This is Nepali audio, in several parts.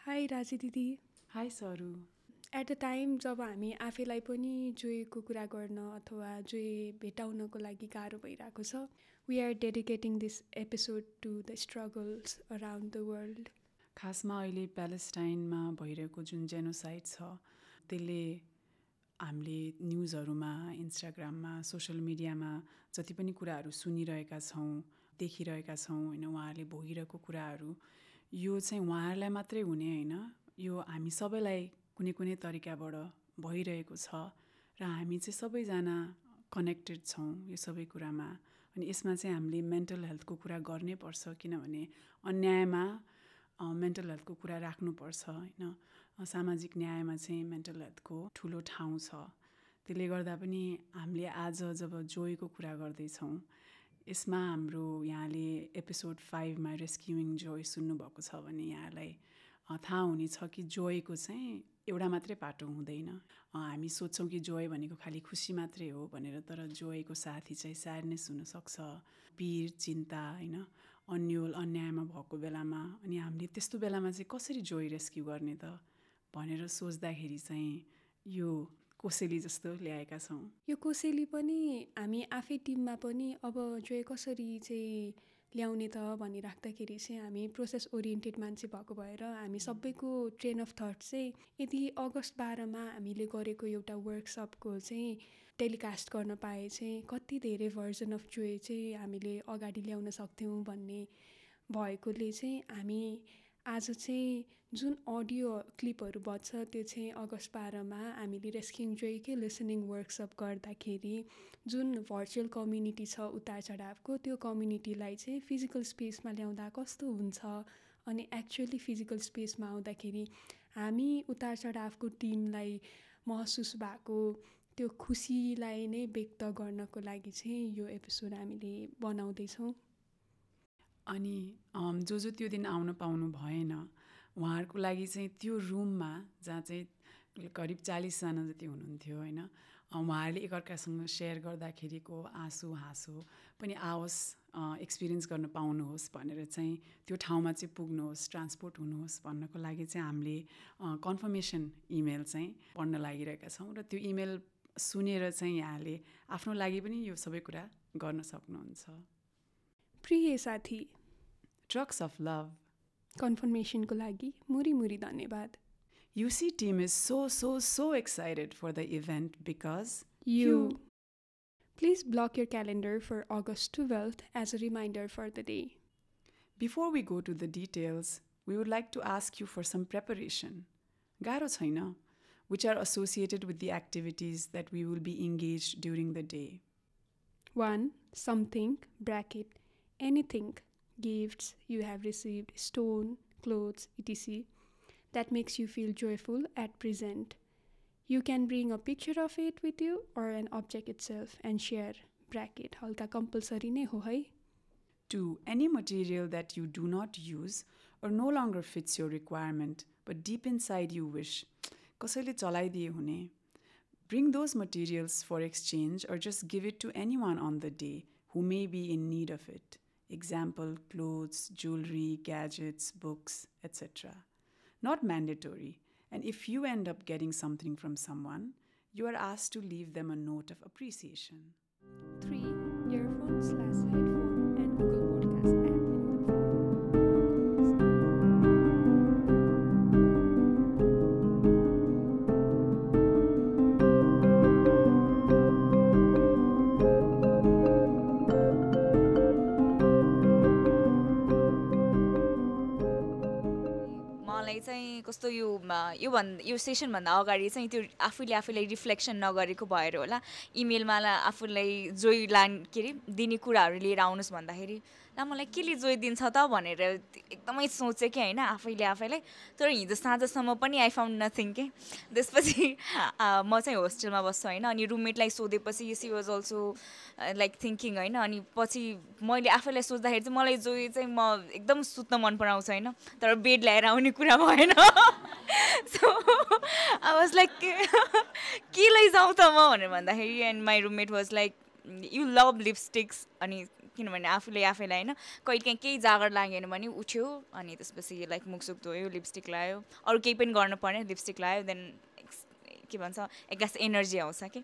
हाई राजी दिदी। हाई सरू। एट द टाइम जब हामी आफैलाई पनि जोएको कुरा गर्न अथवा जोए भेटाउनको लागि गाह्रो भइरहेको छ we are dedicating this episode to the struggles around the world खासमा अहिले प्यालेस्टाइनमा भइरहेको जुन जेनोसाइड छ त्यसले हामीले न्युजहरूमा इन्स्टाग्राममा सोसियल मिडियामा जति पनि कुराहरू सुनिरहेका छौँ देखिरहेका छौँ होइन उहाँहरूले भोगिरहेको कुराहरू यो चाहिँ उहाँहरूलाई मात्रै हुने होइन। यो हामी सबैलाई कुनै कुनै तरिकाबाट भइरहेको छ र हामी चाहिँ सबैजना कनेक्टेड छौँ यो सबै कुरामा। अनि यसमा चाहिँ हामीले मेन्टल हेल्थको कुरा गर्नै पर्छ किनभने अन्यायमा मेन्टल हेल्थको कुरा राख्नुपर्छ होइन। सामाजिक न्यायमा चाहिँ मेन्टल हेल्थको ठुलो ठाउँ छ। त्यसले गर्दा पनि हामीले आज जब जोयको कुरा गर्दैछौँ यसमा हाम्रो यहाँले एपिसोड फाइभमा रेस्क्युइङ जोय सुन्नुभएको छ भने यहाँलाई थाहा हुनेछ कि जोयको चाहिँ एउटा मात्रै पाटो हुँदैन। हामी सोध्छौँ कि जोय भनेको खालि खुसी मात्रै हो भनेर तर जोयको साथी चाहिँ स्याडनेस हुनसक्छ पिर चिन्ता होइन अन्यल अन्यायमा भएको बेलामा। अनि हामीले त्यस्तो बेलामा चाहिँ कसरी जोय रेस्क्यु गर्ने त भनेर सोच्दाखेरि चाहिँ यो कोसेली जस्तो ल्याएका छौँ। यो कोसेली पनि हामी आफै टिममा पनि अब जो कसरी चाहिँ ल्याउने त भनिराख्दाखेरि चाहिँ हामी प्रोसेस ओरिएन्टेड मान्छे भएको भएर हामी सबैको ट्रेन अफ थट चाहिँ यदि अगस्त बाह्रमा हामीले गरेको एउटा वर्कसपको चाहिँ टेलिकास्ट गर्न पाए चाहिँ कति धेरै भर्जन अफ जोए चाहिँ हामीले अगाडि ल्याउन सक्थ्यौँ भन्ने भएकोले चाहिँ हामी आज चाहिँ जुन अडियो क्लिपहरू बज्छ त्यो चाहिँ अगस्त बाह्रमा हामीले रेस्किङ जोइकै लिसनिङ वर्कसप गर्दाखेरि जुन भर्चुअल कम्युनिटी छ उतार चढावको त्यो कम्युनिटीलाई चाहिँ फिजिकल स्पेसमा ल्याउँदा कस्तो हुन्छ अनि एक्चुअली फिजिकल स्पेसमा आउँदाखेरि हामी उतार चढावको टिमलाई महसुस भएको त्यो खुसीलाई नै व्यक्त गर्नको लागि चाहिँ यो एपिसोड हामीले बनाउँदैछौँ। अनि जो जो त्यो दिन आउन पाउनु भएन उहाँहरूको लागि चाहिँ त्यो रुममा जहाँ चाहिँ करिब चालिसजना जति हुनुहुन्थ्यो होइन? उहाँहरूले एकअर्कासँग सेयर गर्दाखेरिको आँसु हाँसो पनि आओस् एक्सपिरियन्स गर्न पाउनुहोस् भनेर चाहिँ त्यो ठाउँमा चाहिँ पुग्नुहोस् ट्रान्सपोर्ट हुनुहोस् भन्नको लागि चाहिँ हामीले कन्फर्मेसन इमेल चाहिँ पढ्न लागिरहेका छौँ र त्यो इमेल सुनेर चाहिँ यहाँले आफ्नो लागि पनि यो सबै कुरा गर्न सक्नुहुन्छ। प्रिय साथी ट्रक्स अफ लभ कन्फर्मेसनको लागि मुरी मुरी धन्यवाद UC team is so, so, so excited for the event because you. Please block your calendar for August 12th as a reminder for the day. Before we go to the details, we would like to ask you for some preparation. Garo chaina, which are associated with the activities that we will be engaged during the day. 1. Something, bracket, anything, gifts you have received, stone, clothes, etc., that makes you feel joyful at present. You can bring a picture of it with you or an object itself and share. Bracket, halka compulsory ne ho hai. 2. Any material that you do not use or no longer fits your requirement, but deep inside you wish, कसैले चलाइदिए हुने. Bring those materials for exchange or just give it to anyone on the day who may be in need of it. Example clothes, jewelry, gadgets, books, etc. Not mandatory. And if you end up getting something from someone, you are asked to leave them a note of appreciation. 3. कस्तो यो यो भन् यो सेसनभन्दा अगाडि चाहिँ त्यो आफूले आफूलाई रिफ्लेक्सन नगरेको भएर होला। इमेलमा आफूलाई जोइ लान के अरे दिने कुराहरू लिएर आउनुहोस् भन्दाखेरि। ला मलाई केले जोइ दिन्छ त भनेर एकदमै सोचेँ कि होइन आफैले आफैलाई। तर हिजो साँझसम्म पनि आई फाउन्ड नथिङ के। त्यसपछि म चाहिँ होस्टेलमा बस्छु होइन। अनि रुममेटलाई सोधेपछि she was also like thinking होइन। अनि पछि मैले आफैलाई सोच्दाखेरि चाहिँ मलाई जोइ चाहिँ म एकदम सुत्न मन पराउँछ होइन। तर बेड ल्याएर आउने कुरा भएन। सो आई वाज लाइक के लैजाउँ त म? भनेर भन्दाखेरि and my roommate was like you love lipsticks अनि किनभने आफूले आफैलाई होइन कहिले काहीँ केही जागर लागेन भने उठ्यो अनि त्यसपछि लाइक मुखसुख धोयो लिपस्टिक लगायो अरू केही पनि गर्नु पर्ने लिपस्टिक लगायो देन के भन्छ एक्कास एनर्जी आउँछ कि।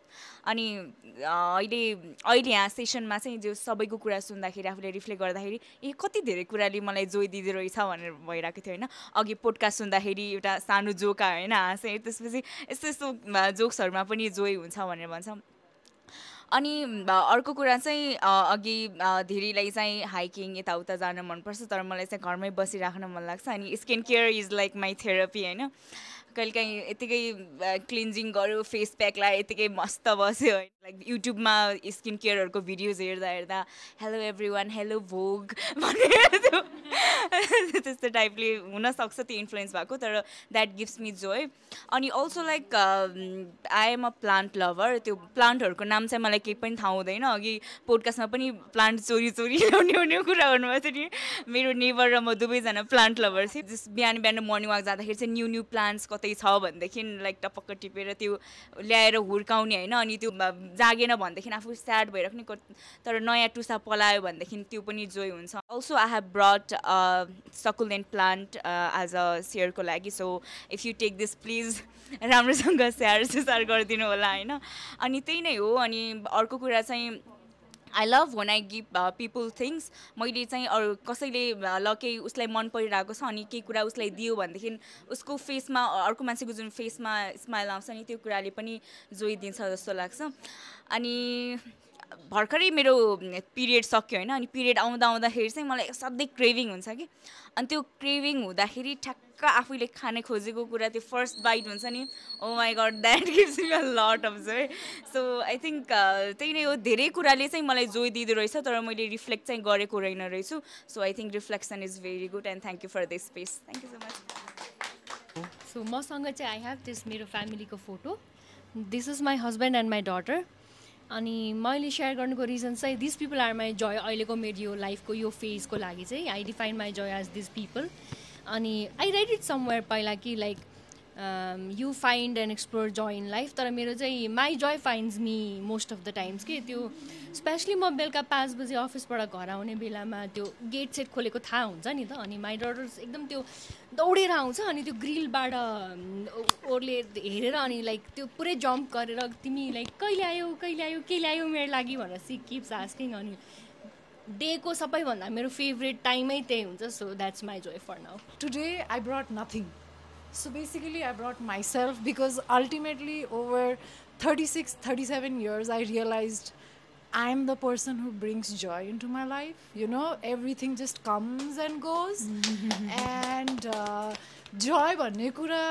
अनि अहिले अहिले यहाँ सेसनमा चाहिँ जो सबैको कुरा सुन्दाखेरि आफूले रिफ्लेक्ट गर्दाखेरि ए कति धेरै कुराले मलाई जोइ दिँदो रहेछ भनेर भइरहेको थियो होइन। अघि पोडकास्ट सुन्दाखेरि एउटा सानो जोका होइन हाँसेँ त्यसपछि यस्तो यस्तो जोक्सहरूमा पनि जोइ हुन्छ भनेर भन्छ। अनि अर्को कुरा चाहिँ अघि धेरैलाई चाहिँ हाइकिङ यताउता जान मनपर्छ तर मलाई चाहिँ घरमै बसिराख्न मन लाग्छ। अनि skin care is like my therapy होइन? कहिले काहीँ यत्तिकै क्लिन्जिङ गऱ्यो फेस प्याक लगायो यत्तिकै मस्त बस्यो लाइक युट्युबमा स्किन केयरहरूको भिडियोज हेर्दा हेर्दा हेलो एभ्री वान हेलो भोग त्यो त्यस्तो टाइपले हुनसक्छ त्यो इन्फ्लुएन्स भएको तर द्याट गिभ्स मी जोय। अनि also like I am a plant lover. त्यो प्लान्टहरूको नाम चाहिँ मलाई केही पनि थाहा हुँदैन। अघि पोडकास्टमा पनि प्लान्ट चोरी चोरी ल्याउने हुने कुरा भन्नुभएको थियो नि। मेरो नेबर र म दुवैजना प्लान्ट लभर थिएँ जस बिहान बिहान मर्निङ वाक जाँदाखेरि चाहिँ न्यू न्यू प्लान्ट्स कतै छ भनेदेखि लाइक टपक्क टिपेर त्यो ल्याएर हुर्काउने होइन अनि त्यो जागेन भनेदेखि आफू स्याड भएर पनि तर नयाँ टुसा पलायो भनेदेखि त्यो पनि जोइ हुन्छ। Also I have brought succulent plant as a सेयरको लागि so if you take this please राम्रोसँग स्याहार सुसार गरिदिनु होला होइन। अनि त्यही नै हो अनि अर्को कुरा चाहिँ I love when I give people things मैले चाहिँ अरू कसैले ल केही उसलाई मन परिरहेको छ अनि केही कुरा उसलाई दियो भनेदेखि उसको फेसमा अर्को मान्छेको जुन फेसमा स्माइल आउँछ नि त्यो कुराले पनि जोइदिन्छ जस्तो लाग्छ। अनि भर्खरै मेरो पिरियड सक्यो होइन अनि पिरियड आउँदा आउँदाखेरि चाहिँ मलाई सधैँ क्रेभिङ हुन्छ कि। अनि त्यो क्रेभिङ हुँदाखेरि ठ्याक्क आफूले खाने खोजेको कुरा त्यो फर्स्ट बाइट हुन्छ नि ओ my God that gives me a lot of joy so I think त्यही नै हो धेरै कुराले चाहिँ मलाई जोइ दिँदो रहेछ तर मैले रिफ्लेक्ट चाहिँ गरेको रहेन रहेछु। So I think reflection is very good and thank you for this space thank you so much so मसँग चाहिँ आई हेभ दिस मेरो फ्यामिलीको photo this is my husband and my daughter अनि मैले सेयर गर्नुको रिजन चाहिँ this people are my joy अहिलेको मेरो यो लाइफको यो फेजको लागि चाहिँ I define my joy as this people अनि आई राइट इट समवेयर पहिला कि like you find and explore joy in life तर मेरो चाहिँ my joy finds me most of the times कि? त्यो स्पेसली म बेलुका पाँच बजी अफिसबाट घर आउने बेलामा त्यो गेट सेट खोलेको थाहा हुन्छ नि त अनि माई डटर्स एकदम त्यो दौडेर आउँछ अनि त्यो ग्रिलबाट ओर्ले हेरेर अनि लाइक त्यो पुरै जम्प गरेर तिमी लाइक कहिले आयो कहिले आयो के ल्यायो मेरो लागि भनेर सी किप्स आस्किङ अनि डेको सबैभन्दा मेरो फेभरेट टाइमै त्यही हुन्छ so that's my joy for now today I brought nothing So basically, I brought myself because ultimately, over 36, 37 years, I realized I'm the person who brings joy into my life. You know, everything just comes and goes. and uh, joy भन्ने कुरा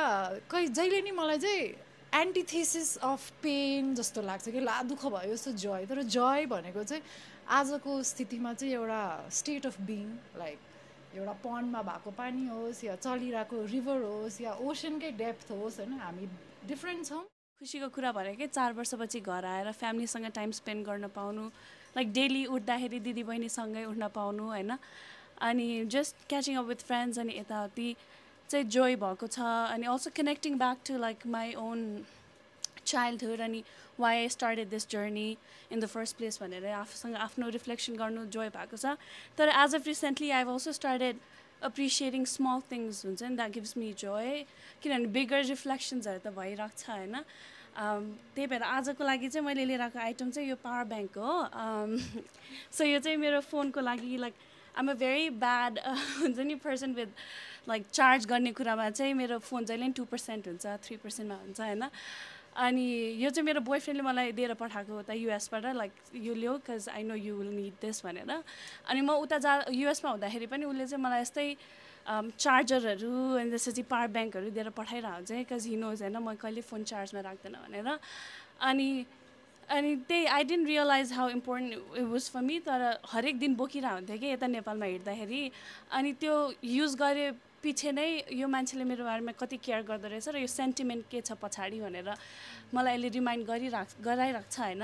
खै जहिले नि मलाई चाहिँ एन्टिथेसिस अफ पेन जस्तो लाग्छ कि ला दुःख भयो जस्तो जय तर जय भनेको चाहिँ आजको स्थितिमा चाहिँ एउटा स्टेट अफ बिङ लाइक एउटा पन्डमा भएको पानी होस् या चलिरहेको रिभर होस् या ओसनकै डेप्थ होस् होइन हामी डिफ्रेन्ट छौँ। खुसीको कुरा भनेकै चार वर्षपछि घर आएर फ्यामिलीसँग टाइम स्पेन्ड गर्न पाउनु लाइक डेली उठ्दाखेरि दिदीबहिनीसँगै उठ्न पाउनु होइन? अनि just catching up with friends अनि यताउति चाहिँ जोय भएको छ। अनि also connecting back to like my own childhood अनि why I started this journey in the first place भनेर आफूसँग आफ्नो रिफ्लेक्सन गर्नु जोय भएको छ। तर as of recently I have also started appreciating small things हुन्छ नि द्याट गिभ्स मी जोय किनभने बिगर रिफ्लेक्सन्सहरू त भइरहेको छ होइन। त्यही भएर आजको लागि चाहिँ मैले लिएर आएको आइटम चाहिँ यो पावर ब्याङ्क हो। सो यो चाहिँ मेरो फोनको लागि like I'm a very bad हुन्छ नि पर्सन विथ लाइक चार्ज गर्ने कुरामा चाहिँ मेरो फोन जहिले पनि टु पर्सेन्ट हुन्छ थ्री पर्सेन्टमा हुन्छ होइन। अनि यो चाहिँ मेरो बोयफ्रेन्डले मलाई दिएर पठाएको उता युएसबाट लाइक यो लियो because I know you will need this भनेर। अनि म उता जा युएसमा हुँदाखेरि पनि उसले चाहिँ मलाई यस्तै चार्जरहरू अनि त्यसपछि पावर ब्याङ्कहरू दिएर पठाइरहेको हुन्छ बिकज हि नोज होइन म कहिले फोन चार्जमा राख्दैन भनेर। अनि अनि त्यही I didn't realise how important it was for me तर हरेक दिन बोकिरहेको हुन्थ्यो कि यता नेपालमा हिँड्दाखेरि। अनि त्यो युज गरे पछि नै यो मान्छेले मेरो बारेमा कति केयर गर्दो रहेछ र यो सेन्टिमेन्ट के छ पछाडि भनेर मलाई अहिले रिमाइन्ड गरिराख गराइरहेको छ होइन।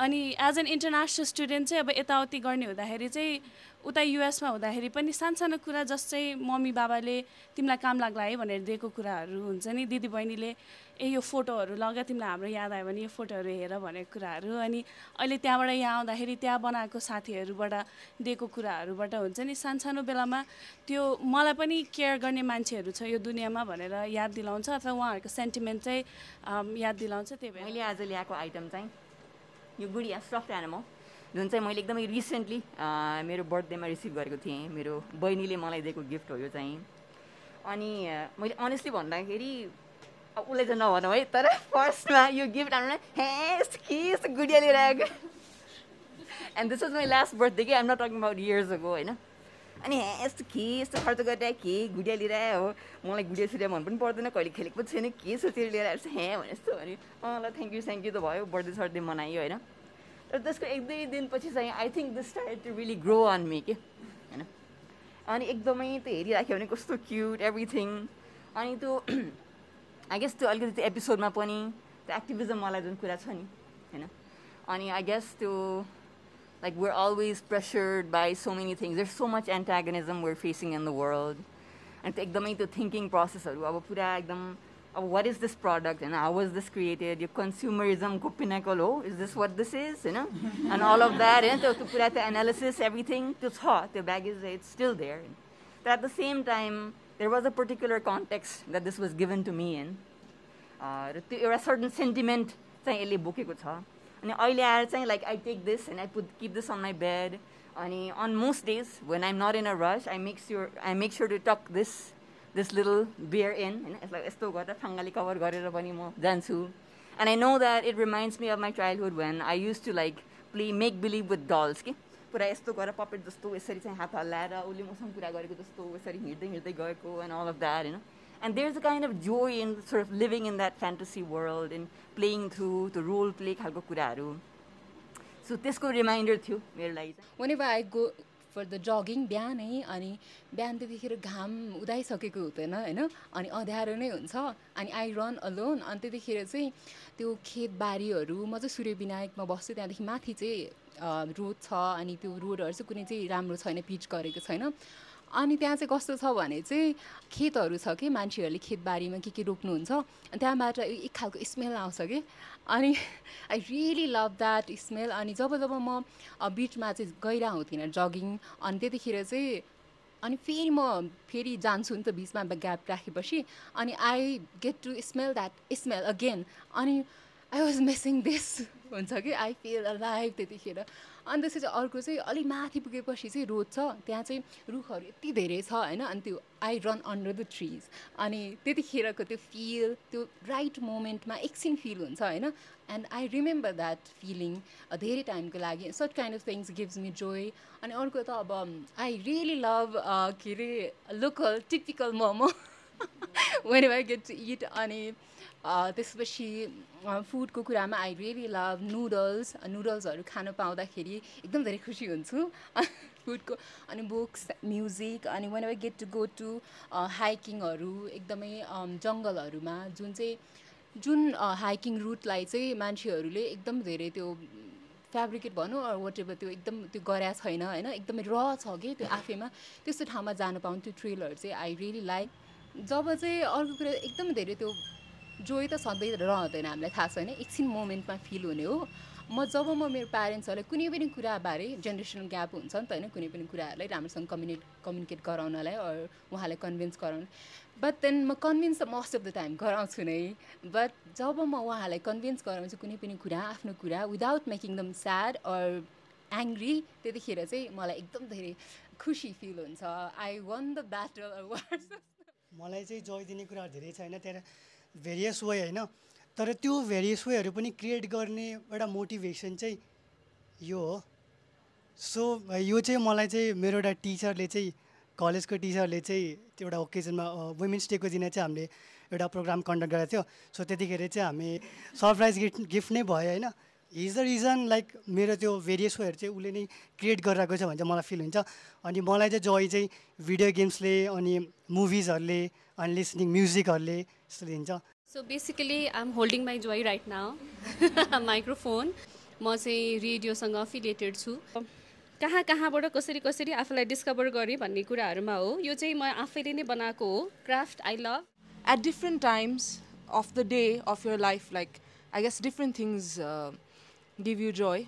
अनि एज एन इन्टरनेसनल स्टुडेन्ट चाहिँ अब यताउति गर्ने हुँदाखेरि चाहिँ उता युएसमा हुँदाखेरि पनि सानो कुरा जस्तै मम्मी बाबाले तिमीलाई काम लाग्ला है भनेर दिएको कुराहरू हुन्छ नि। दिदी बहिनीले ए यो फोटोहरू लग तिमीलाई हाम्रो याद आयो भने यो फोटोहरू हेर भनेको कुराहरू। अनि अहिले त्यहाँबाट यहाँ आउँदाखेरि त्यहाँ बनाएको साथीहरूबाट दिएको कुराहरूबाट हुन्छ नि सानसानो बेलामा त्यो मलाई पनि केयर गर्ने मान्छेहरू छ यो दुनियाँमा भनेर याद दिलाउँछ अथवा उहाँहरूको सेन्टिमेन्ट चाहिँ याद दिलाउँछ त्यही भएर। मैले आज ल्याएको आइटम चाहिँ यो गुडिया सफ्ट एनिमल जुन चाहिँ मैले एकदमै रिसेन्टली मेरो बर्थडेमा रिसिभ गरेको थिएँ। मेरो बहिनीले मलाई दिएको गिफ्ट हो यो चाहिँ। अनि मैले अनेस्टली भन्दाखेरि उसले चाहिँ नभनौँ है तर फर्स्टमा यो गिफ्ट आउनु हे के यस्तो गुडिया लिएर आएको and this was my last birthday कि I'm not talking about years ago होइन? अनि हे यस्तो के यस्तो खर्च गरेर के गुडिया लिएर आयो हो? मलाई गुडिया सुडिया मन पनि पर्दैन कहिले खेलेको पनि छैन के सोचेर लिएर आएको छ हे भने जस्तो भने अँ ल थ्याङ्क यू थ्याङ्क यू त भयो बर्थडे सर्डे मनायो होइन? तर त्यसको एक दुई दिनपछि चाहिँ I think this start to really grow on me के होइन अनि एकदमै त्यो हेरिराख्यो भने कस्तो क्युट एभ्रिथिङ अनि त्यो आई गेस त्यो अलिकति त्यो एपिसोडमा पनि त्यो एक्टिभिजमवाला जुन कुरा छ नि होइन अनि आई गेस त्यो like we're always pressured by so many things there so much antagonism we're facing in the world अनि त्यो एकदमै त्यो थिङ्किङ प्रोसेसहरू अब पुरा एकदम अब वाट इज दिस प्रडक्ट होइन हाउ वाज दिस क्रिएटेड यो कन्ज्युमरिजमको पिनाकल हो is this what this is होइन एन्ड अल अफ द्याट होइन त्यो त्यो पुरा त्यो एनालिसिस एभ्रिथिङ त्यो छ त्यो ब्यागेज इट्स स्टिल देयर तर at the same time there was a particular context that this was given to me in र त्यो एउटा सर्टन सेन्टिमेन्ट चाहिँ यसले बोकेको छ अनि अहिले आएर चाहिँ like I take this and I put keep this on my bed अनि on most days when I'm not in a rush I make sure I make sure to talk this this little bear in होइन यसलाई यस्तो गरेर फाङ्गाली कभर गरेर पनि म जान्छु and I know that it reminds me of my childhood when I use to like play make believe with dolls कि पुरा यस्तो गरेर पपेट जस्तो यसरी चाहिँ हात हल्लाएर उसले मसँग कुरा गरेको जस्तो यसरी हिँड्दै हिँड्दै गएको एन्ड अल अफ द्याट होइन and there is a kind of joy in sort of living in that fantasy world in playing through त्यो रोल प्ले खालको कुराहरू सो त्यसको रिमाइन्डर थियो मेरो लागि चाहिँ Whenever I go for the jogging बिहानै अनि बिहान त्यतिखेर घाम उदाइसकेको हुँदैन होइन? अनि अँध्यारो नै हुन्छ। अनि आई रन अलोन अनि त्यतिखेर चाहिँ त्यो खेतबारीहरू म चाहिँ सूर्य विनायकमा बस्छु। त्यहाँदेखि माथि चाहिँ रोड छ। अनि त्यो रोडहरू चाहिँ कुनै चाहिँ राम्रो छैन पिच गरेको छैन। अनि त्यहाँ चाहिँ कस्तो छ भने चाहिँ खेतहरू छ कि मान्छेहरूले खेतबारीमा के के रोप्नुहुन्छ अनि त्यहाँबाट एक खालको स्मेल आउँछ कि। अनि I really love that smell अनि जब जब म बिचमा चाहिँ गइरह हुँदिनँ जगिङ अनि त्यतिखेर चाहिँ अनि फेरि म फेरि जान्छु नि त बिचमा ग्याप राखेपछि। अनि I get to smell that smell again अनि आई वाज मिसिङ दिस हुन्छ कि। आई फिल अ त्यतिखेर। अनि त्यसपछि अर्को चाहिँ अलिक माथि पुगेपछि चाहिँ रोड छ त्यहाँ चाहिँ रुखहरू यति धेरै छ होइन अनि त्यो I run under the trees. अनि त्यतिखेरको त्यो फिल त्यो राइट मोमेन्टमा एकछिन फिल हुन्छ होइन। And I remember that feeling धेरै टाइमको लागि। Such kind of things gives me joy. अनि अर्को त अब आई रियली लभ के अरे local typical momo. When I get to it अनि त्यसपछि फुडको कुरामा आई रियली लभ नुडल्स नुडल्सहरू खान पाउँदाखेरि एकदम धेरै खुसी हुन्छु। फुडको अनि बुक्स म्युजिक अनि when I get to go to हाइकिङहरू एकदमै जङ्गलहरूमा जुन चाहिँ जुन हाइकिङ रुटलाई चाहिँ मान्छेहरूले एकदम धेरै त्यो फेब्रिकेट भनौँ वाट एभर त्यो एकदम त्यो गरा छैन होइन? एकदमै र छ कि त्यो आफैमा? त्यस्तो ठाउँमा जानु पाउनु त्यो ट्रेलहरू चाहिँ आई रियली लाइक जब चाहिँ अर्को कुरा एकदम धेरै त्यो जोइ त सधैँ रहँदैन हामीलाई थाहा छैन। एकछिन मोमेन्टमा फिल हुने हो। म जब म मेरो प्यारेन्ट्सहरूलाई कुनै पनि कुराबारे जेनेरेसनल ग्याप हुन्छ नि त होइन कुनै पनि कुराहरूलाई राम्रोसँग कम्युनिट कम्युनिकेट गराउनलाई उहाँलाई कन्भिन्स गराउनु। बट देन म कन्भिन्स त मोस्ट अफ द टाइम गराउँछु नै। बट जब म उहाँलाई कन्भिन्स गराउँछु कुनै पनि कुरा आफ्नो कुरा without making them sad or angry त्यतिखेर चाहिँ मलाई एकदम धेरै खुसी फिल हुन्छ। आई वान द ब्याटल मलाई चाहिँ जोय दिने कुराहरू धेरै छ होइन त्यहाँ भेरियस वे होइन? तर त्यो भेरियस वेहरू पनि क्रिएट गर्ने एउटा मोटिभेसन चाहिँ यो हो। सो यो चाहिँ मलाई चाहिँ मेरो एउटा टिचरले चाहिँ कलेजको टिचरले चाहिँ त्यो एउटा ओकेजनमा वुमेन्स डेको दिन चाहिँ हामीले एउटा प्रोग्राम कन्डक्ट गरेको थियो। सो त्यतिखेर चाहिँ हामी सरप्राइज गिफ्ट गिफ्ट नै भयो होइन? इज द रिजन लाइक मेरो त्यो भेरियस वेहरू चाहिँ उसले नै क्रिएट गरिरहेको छ भने चाहिँ मलाई फिल हुन्छ। अनि मलाई चाहिँ जोय चाहिँ भिडियो गेम्सले अनि मुभिजहरूले अनि listening म्युजिकहरूले so basically I'm holding my joy right now microphone म चाहिँ रेडियोसँग अफिलिएटेड छु। कहाँ कहाँबाट कसरी कसरी आफूलाई डिस्कभर गरेँ भन्ने कुराहरूमा हो। यो चाहिँ म आफैले नै बनाएको हो। Craft I love at different times of the day of your life like I guess different things give you joy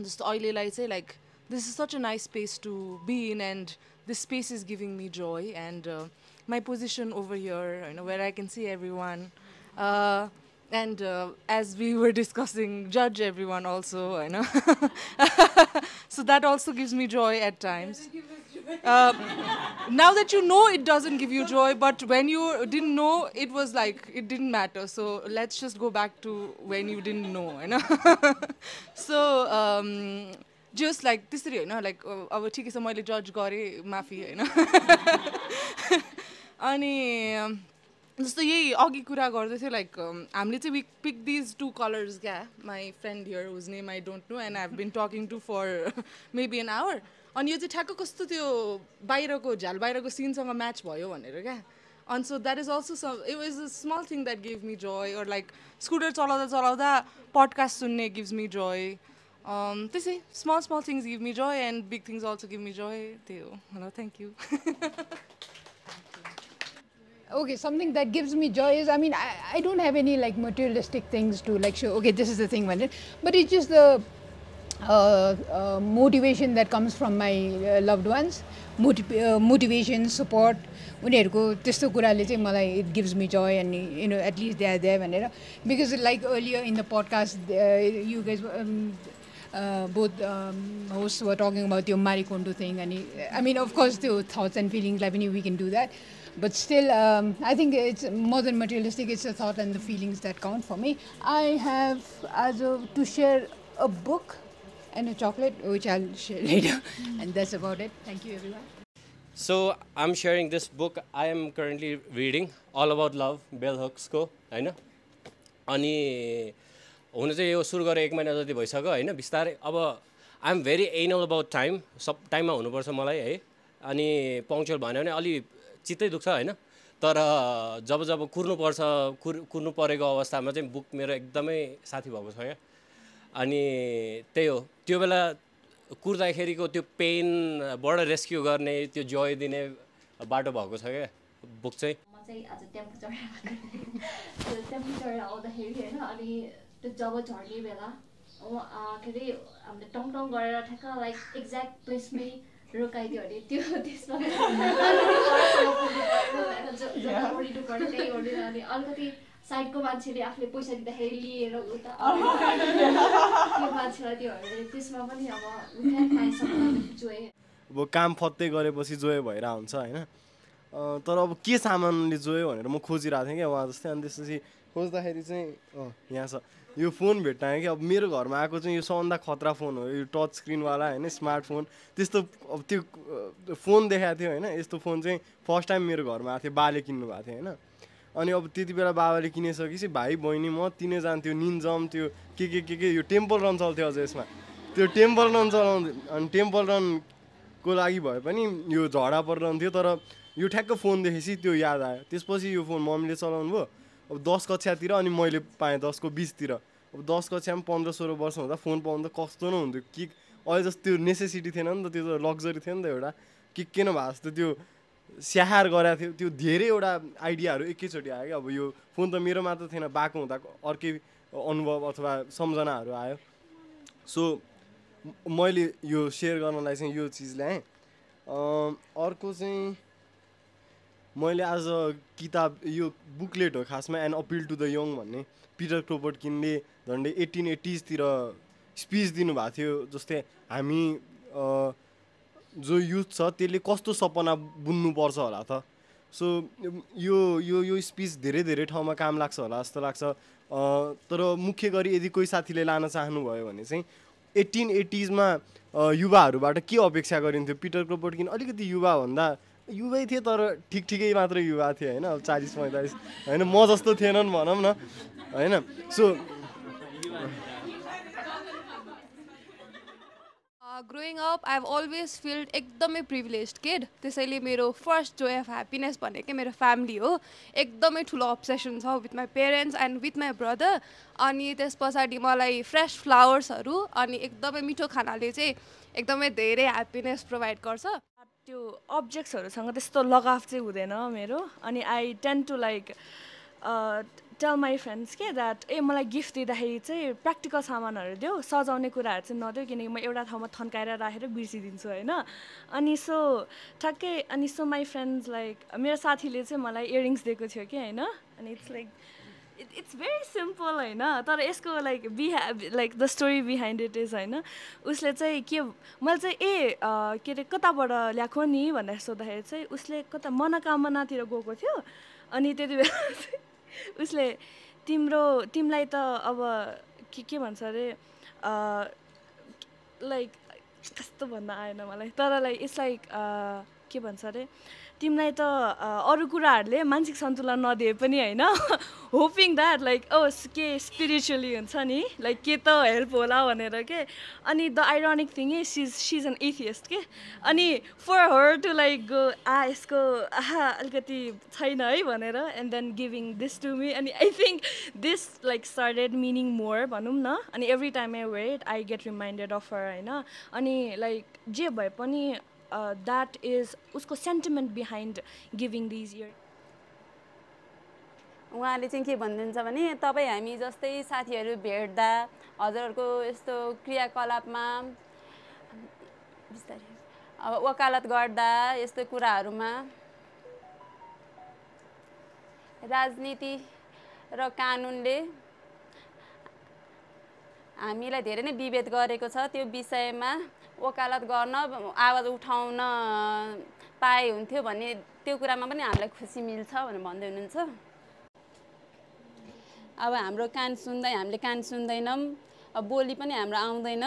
जस्तो अहिलेलाई चाहिँ like this is such a nice space to be in and this space is giving me joy and my position over here you know where i can see everyone uh, and uh, as we were discussing judge everyone also you know so that also gives me joy at times uh, now that you know it doesn't give you joy but when you didn't know it was like it didn't matter so let's just go back to when you didn't know you know so um, just like त्यसरी होइन लाइक अब ठिकै छ मैले जज गरेँ माफी होइन अनि जस्तो यही अघि कुरा गर्दै थियो लाइक हामीले चाहिँ we pick these two colours क्या। My friend here whose name I don't know and I have been talking to for maybe an hour अनि यो चाहिँ ठ्याक्क कस्तो त्यो बाहिरको झ्याल बाहिरको सिनसँग म्याच भयो भनेर क्या। अनि so that is also some it was a small thing that give me joy or like scooter चलाउँदा चलाउँदा पडकास्ट सुन्ने गिभ्स मी जोय त्यसै small small things give me joy and big things also give me joy त्यही हो। Hello thank you okay something that gives me joy is i mean i, I don't have any like materialistic things to like show okay this is the thing but it's just the uh, uh, motivation that comes from my uh, loved ones motiv motivation support उनीहरूको त्यस्तो कुराले चाहिँ मलाई it gives me joy and you know at least they are there भनेर because like earlier in the podcast you guys both host were talking about त्यो मारिकोन्डो थिङ अनि आई मिन अफकोर्स त्यो थट्स एन्ड फिलिङ्सलाई पनि we can do that but still um, i think it's more than materialistic it's the thought and the feelings that count for me i have as a to share a book and a chocolate which i'll share later and that's about it thank you everyone so i'm sharing this book i am currently reading all about love bell hooks ko होइन अनि हुनु चाहिँ यो सुरु गरेर एक महिना जति भइसक्यो होइन बिस्तारै अब I'm very anal about time सब टाइममा हुनुपर्छ मलाई है अनि पङ्क्चुअल भन्यो भने अलि चित्तै दुख्छ होइन। तर जब जब कुर्नुपर्छ कुर कुर्नु परेको अवस्थामा चाहिँ बुक मेरो एकदमै साथी भएको छ क्या। अनि त्यही हो। त्यो बेला कुर्दाखेरिको त्यो पेनबाट रेस्क्यु गर्ने त्यो जोय दिने बाटो भएको छ क्या बुक चाहिँ। म चाहिँ आज अनि त्यो जब झर्ने बेला के अरे हामीले टङ गरेर ठ्याक्क लाइक एक्ज्याक्ट प्लेसमै रोकाइदियो भने त्यो त्यसमा अनि अलिकति साइडको मान्छेले आफूले पैसा दिँदाखेरि लिएर उता त्यो मान्छेलाई त्यो त्यसमा पनि अब जोए काम फत्तै गरेपछि जोयो भएर हुन्छ होइन। तर अब के सामानले जोयो भनेर म खोजिरहेको थिएँ क्या उहाँ जस्तै। अनि त्यसपछि खोज्दाखेरि चाहिँ यहाँ छ। यो फोन भेट्टाएँ कि अब मेरो घरमा आएको चाहिँ यो सबभन्दा खतरा फोन हो यो टच स्क्रिनवाला होइन स्मार्टफोन। त्यस्तो अब त्यो फोन देखाएको थियो होइन यस्तो फोन चाहिँ फर्स्ट टाइम मेरो घरमा आएको थियो बाले किन्नु भएको थियो होइन। अनि अब त्यति बेला बाबाले किनिसकेपछि भाइ बहिनी म तिनैजना त्यो निन्जम त्यो के के के के यो टेम्पल रन चल्थ्यो अझ यसमा। त्यो टेम्पल रन चलाउँदै अनि टेम्पल रनको लागि भए पनि यो झडा परिरहन्थ्यो तर यो ठ्याक्क फोन देखेपछि त्यो याद आयो। त्यसपछि यो फोन मम्मीले चलाउनु भयो अब दस कक्षातिर अनि मैले पाएँ दसको बिचतिर अब दस कक्षामा पन्ध्र सोह्र वर्ष हुँदा फोन पाउनु त कस्तो नै हुन्थ्यो। कि अहिले जस्तो त्यो नेसेसिटी थिएन नि त त्यो त लग्जरी थियो नि त एउटा। के के नभए जस्तो त्यो स्याहार गराएको थियो। त्यो धेरैवटा आइडियाहरू एकैचोटि आयो क्या। अब यो फोन त मेरो मात्र थिएन बाको हुँदा अर्कै अनुभव अथवा सम्झनाहरू आयो। सो मैले यो सेयर गर्नलाई चाहिँ यो चिज ल्याएँ अर्को चाहिँ मैले आज किताब यो बुकलेट हो खासमा an appeal to the young भन्ने। पिटर क्रोपर्टकिनले झन्डै एट्टिन एट्टिजतिर स्पिच दिनुभएको थियो जस्तै हामी जो युथ छ त्यसले कस्तो सपना बुन्नुपर्छ होला त। सो यो यो यो स्पिच धेरै धेरै ठाउँमा काम लाग्छ होला जस्तो लाग्छ। तर मुख्य गरी यदि कोही साथीले लान चाहनुभयो भने चाहिँ एट्टिन एट्टिजमा युवाहरूबाट के अपेक्षा गरिन्थ्यो? पिटर क्रोपर्टकिन अलिकति युवाभन्दा युवै थिए तर ठिक ठिकै मात्र युवा थिए होइन? अब चालिस पैँतालिस होइन? म जस्तो थिएनन् भनौँ न होइन? So growing up I always felt एकदमै प्रिभिलेज किड त्यसैले मेरो फर्स्ट जोय अफ ह्याप्पिनेस भनेकै मेरो फ्यामिली हो। एकदमै ठुलो अब्सेसन छ with my parents and with my brother अनि त्यस पछाडि मलाई फ्रेस फ्लावर्सहरू अनि एकदमै मिठो खानाले चाहिँ एकदमै धेरै ह्याप्पिनेस प्रोभाइड गर्छ। त्यो अब्जेक्ट्सहरूसँग त्यस्तो लगाव चाहिँ हुँदैन मेरो। अनि I tend to like tell my friends के द्याट ए मलाई गिफ्ट दिँदाखेरि चाहिँ प्र्याक्टिकल सामानहरू देऊ सजाउने कुराहरू चाहिँ नदेऊ किनकि म एउटा ठाउँमा थन्काएर राखेर बिर्सिदिन्छु होइन? अनि सो ठ्याक्कै अनि सो माई फ्रेन्ड्स लाइक मेरो साथीले चाहिँ मलाई इयरिङ्स दिएको थियो कि होइन? अनि it's like it's very simple होइन। तर यसको लाइक बिहा like the story behind it is होइन उसले चाहिँ के मैले चाहिँ ए के अरे कताबाट ल्याएको नि भनेर सोद्धाखेरि चाहिँ उसले कता मनोकामनातिर गएको थियो। अनि त्यति बेला उसले तिम्रो तिमीलाई त अब के के भन्छ अरे लाइक कस्तो भन्न आएन मलाई। तर लाइक इट्स लाइक के भन्छ अरे तिमीलाई त अरू कुराहरूले मानसिक सन्तुलन नदिए पनि होइन। होपिङ द्याट लाइक ओ के स्पिरिचुअली हुन्छ नि? लाइक के त हेल्प होला भनेर के? अनि the ironic thing is she's she's an atheist के? अनि for her to like go आ यसको आहा अलिकति छैन है भनेर and then giving this to me अनि I think this like started meaning more भनौँ न। अनि every time I wait I get reminded of her होइन। अनि लाइक जे भए पनि द्याट इज उसको sentiment behind giving these ear उहाँले चाहिँ के भनिदिन्छ भने तपाईँ हामी जस्तै साथीहरू भेट्दा हजुरहरूको यस्तो क्रियाकलापमा बिस्तारै अब वकालत गर्दा यस्तो कुराहरूमा राजनीति र कानुनले हामीलाई धेरै नै विभेद गरेको छ त्यो विषयमा। वकालत गर्न आवाज उठाउन पाए हुन्थ्यो भन्ने त्यो कुरामा पनि हामीलाई खुसी मिल्छ भनेर भन्दै हुनुहुन्छ। अब हाम्रो कान सुन्दै हामीले कान सुन्दैनौँ। अब बोली पनि हाम्रो आउँदैन।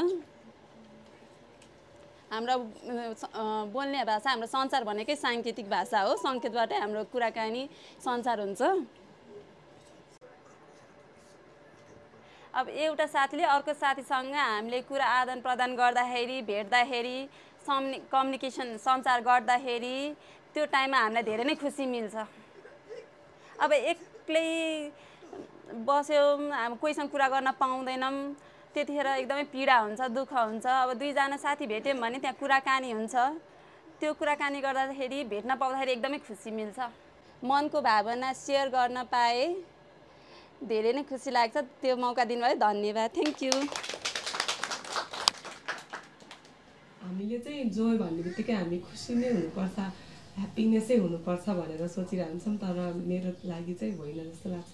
हाम्रो बोल्ने भाषा हाम्रो संसार भनेकै साङ्केतिक भाषा हो। सङ्केतबाटै हाम्रो कुराकानी संसार हुन्छ। अब एउटा साथीले अर्को साथीसँग हामीले कुरा आदान प्रदान गर्दाखेरि भेट्दाखेरि सम्ने कम्युनिकेसन सञ्चार गर्दाखेरि त्यो टाइममा हामीलाई धेरै नै खुसी मिल्छ। अब एक्लै बस्यौँ हामी कोहीसँग कुरा गर्न पाउँदैनौँ त्यतिखेर एकदमै पीडा हुन्छ दुःख हुन्छ। अब दुईजना साथी भेट्यौँ भने त्यहाँ कुराकानी हुन्छ। त्यो कुराकानी गर्दाखेरि भेट्न पाउँदाखेरि एकदमै खुसी मिल्छ। मनको भावना सेयर गर्न पाएँ धेरै नै खुसी लाग्छ। त्यो मौका दिनुभयो। धन्यवाद। थ्याङ्क यू हामीले चाहिँ जोय भन्ने बित्तिकै हामी खुसी नै हुनुपर्छ ह्याप्पिनेसै हुनुपर्छ भनेर सोचिरहन्छौँ तर मेरो लागि चाहिँ होइन जस्तो लाग्छ।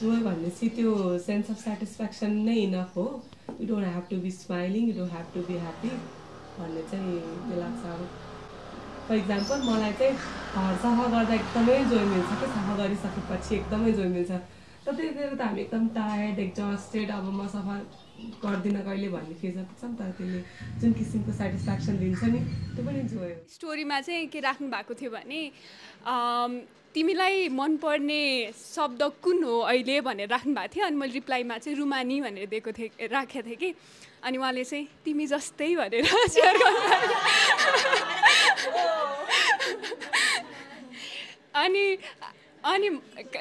जोय भनेपछि त्यो सेन्स अफ सेटिस्फ्याक्सन नै इनफ हो। You don't have to be smiling you don't have to be happy भन्ने चाहिँ त्यो लाग्छ अब फर इक्जाम्पल मलाई चाहिँ घर सफा गर्दा एकदमै जोय मिल्छ कि सफा गरिसकेपछि एकदमै जोय मिल्छ। तर त्यतिखेर त हामी एकदम टायर्ड एक्जस्टेड अब म सफा गर्दिनँ कहिले भन्ने फिजमा पुग्छ नि तर त्यसले जुन किसिमको सेटिस्फ्याक्सन दिन्छ नि त्यो पनि जोयो स्टोरीमा चाहिँ के राख्नु भएको थियो भने तिमीलाई मनपर्ने शब्द कुन हो अहिले भनेर राख्नु भएको थियो अनि मैले रिप्लाईमा चाहिँ रुमानी भनेर दिएको थिएँ राखेको थिएँ कि। अनि उहाँले चाहिँ तिमी जस्तै भनेर सेयर गर्नु अनि अनि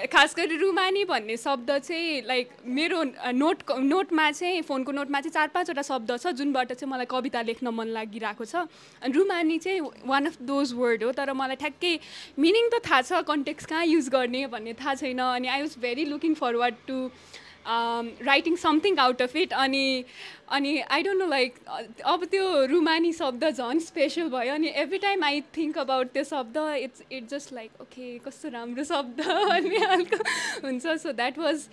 खास गरी रुमानी भन्ने शब्द चाहिँ लाइक मेरो नोट नोटमा चाहिँ फोनको नोटमा चाहिँ चार पाँचवटा शब्द छ जुनबाट चाहिँ मलाई कविता लेख्न मन लागिरहेको छ। अनि रुमानी चाहिँ वान अफ दोज वर्ड हो तर मलाई ठ्याक्कै मिनिङ त थाहा छ कन्टेक्स कहाँ युज गर्ने भन्ने थाहा छैन। अनि I was very looking forward to writing something out of it अनि अनि आई डोन्ट नो लाइक अब त्यो रुमानी शब्द झन् स्पेसल भयो अनि every time I think about त्यो शब्द it's it just like okay कस्तो राम्रो शब्द अनि खालको हुन्छ so that was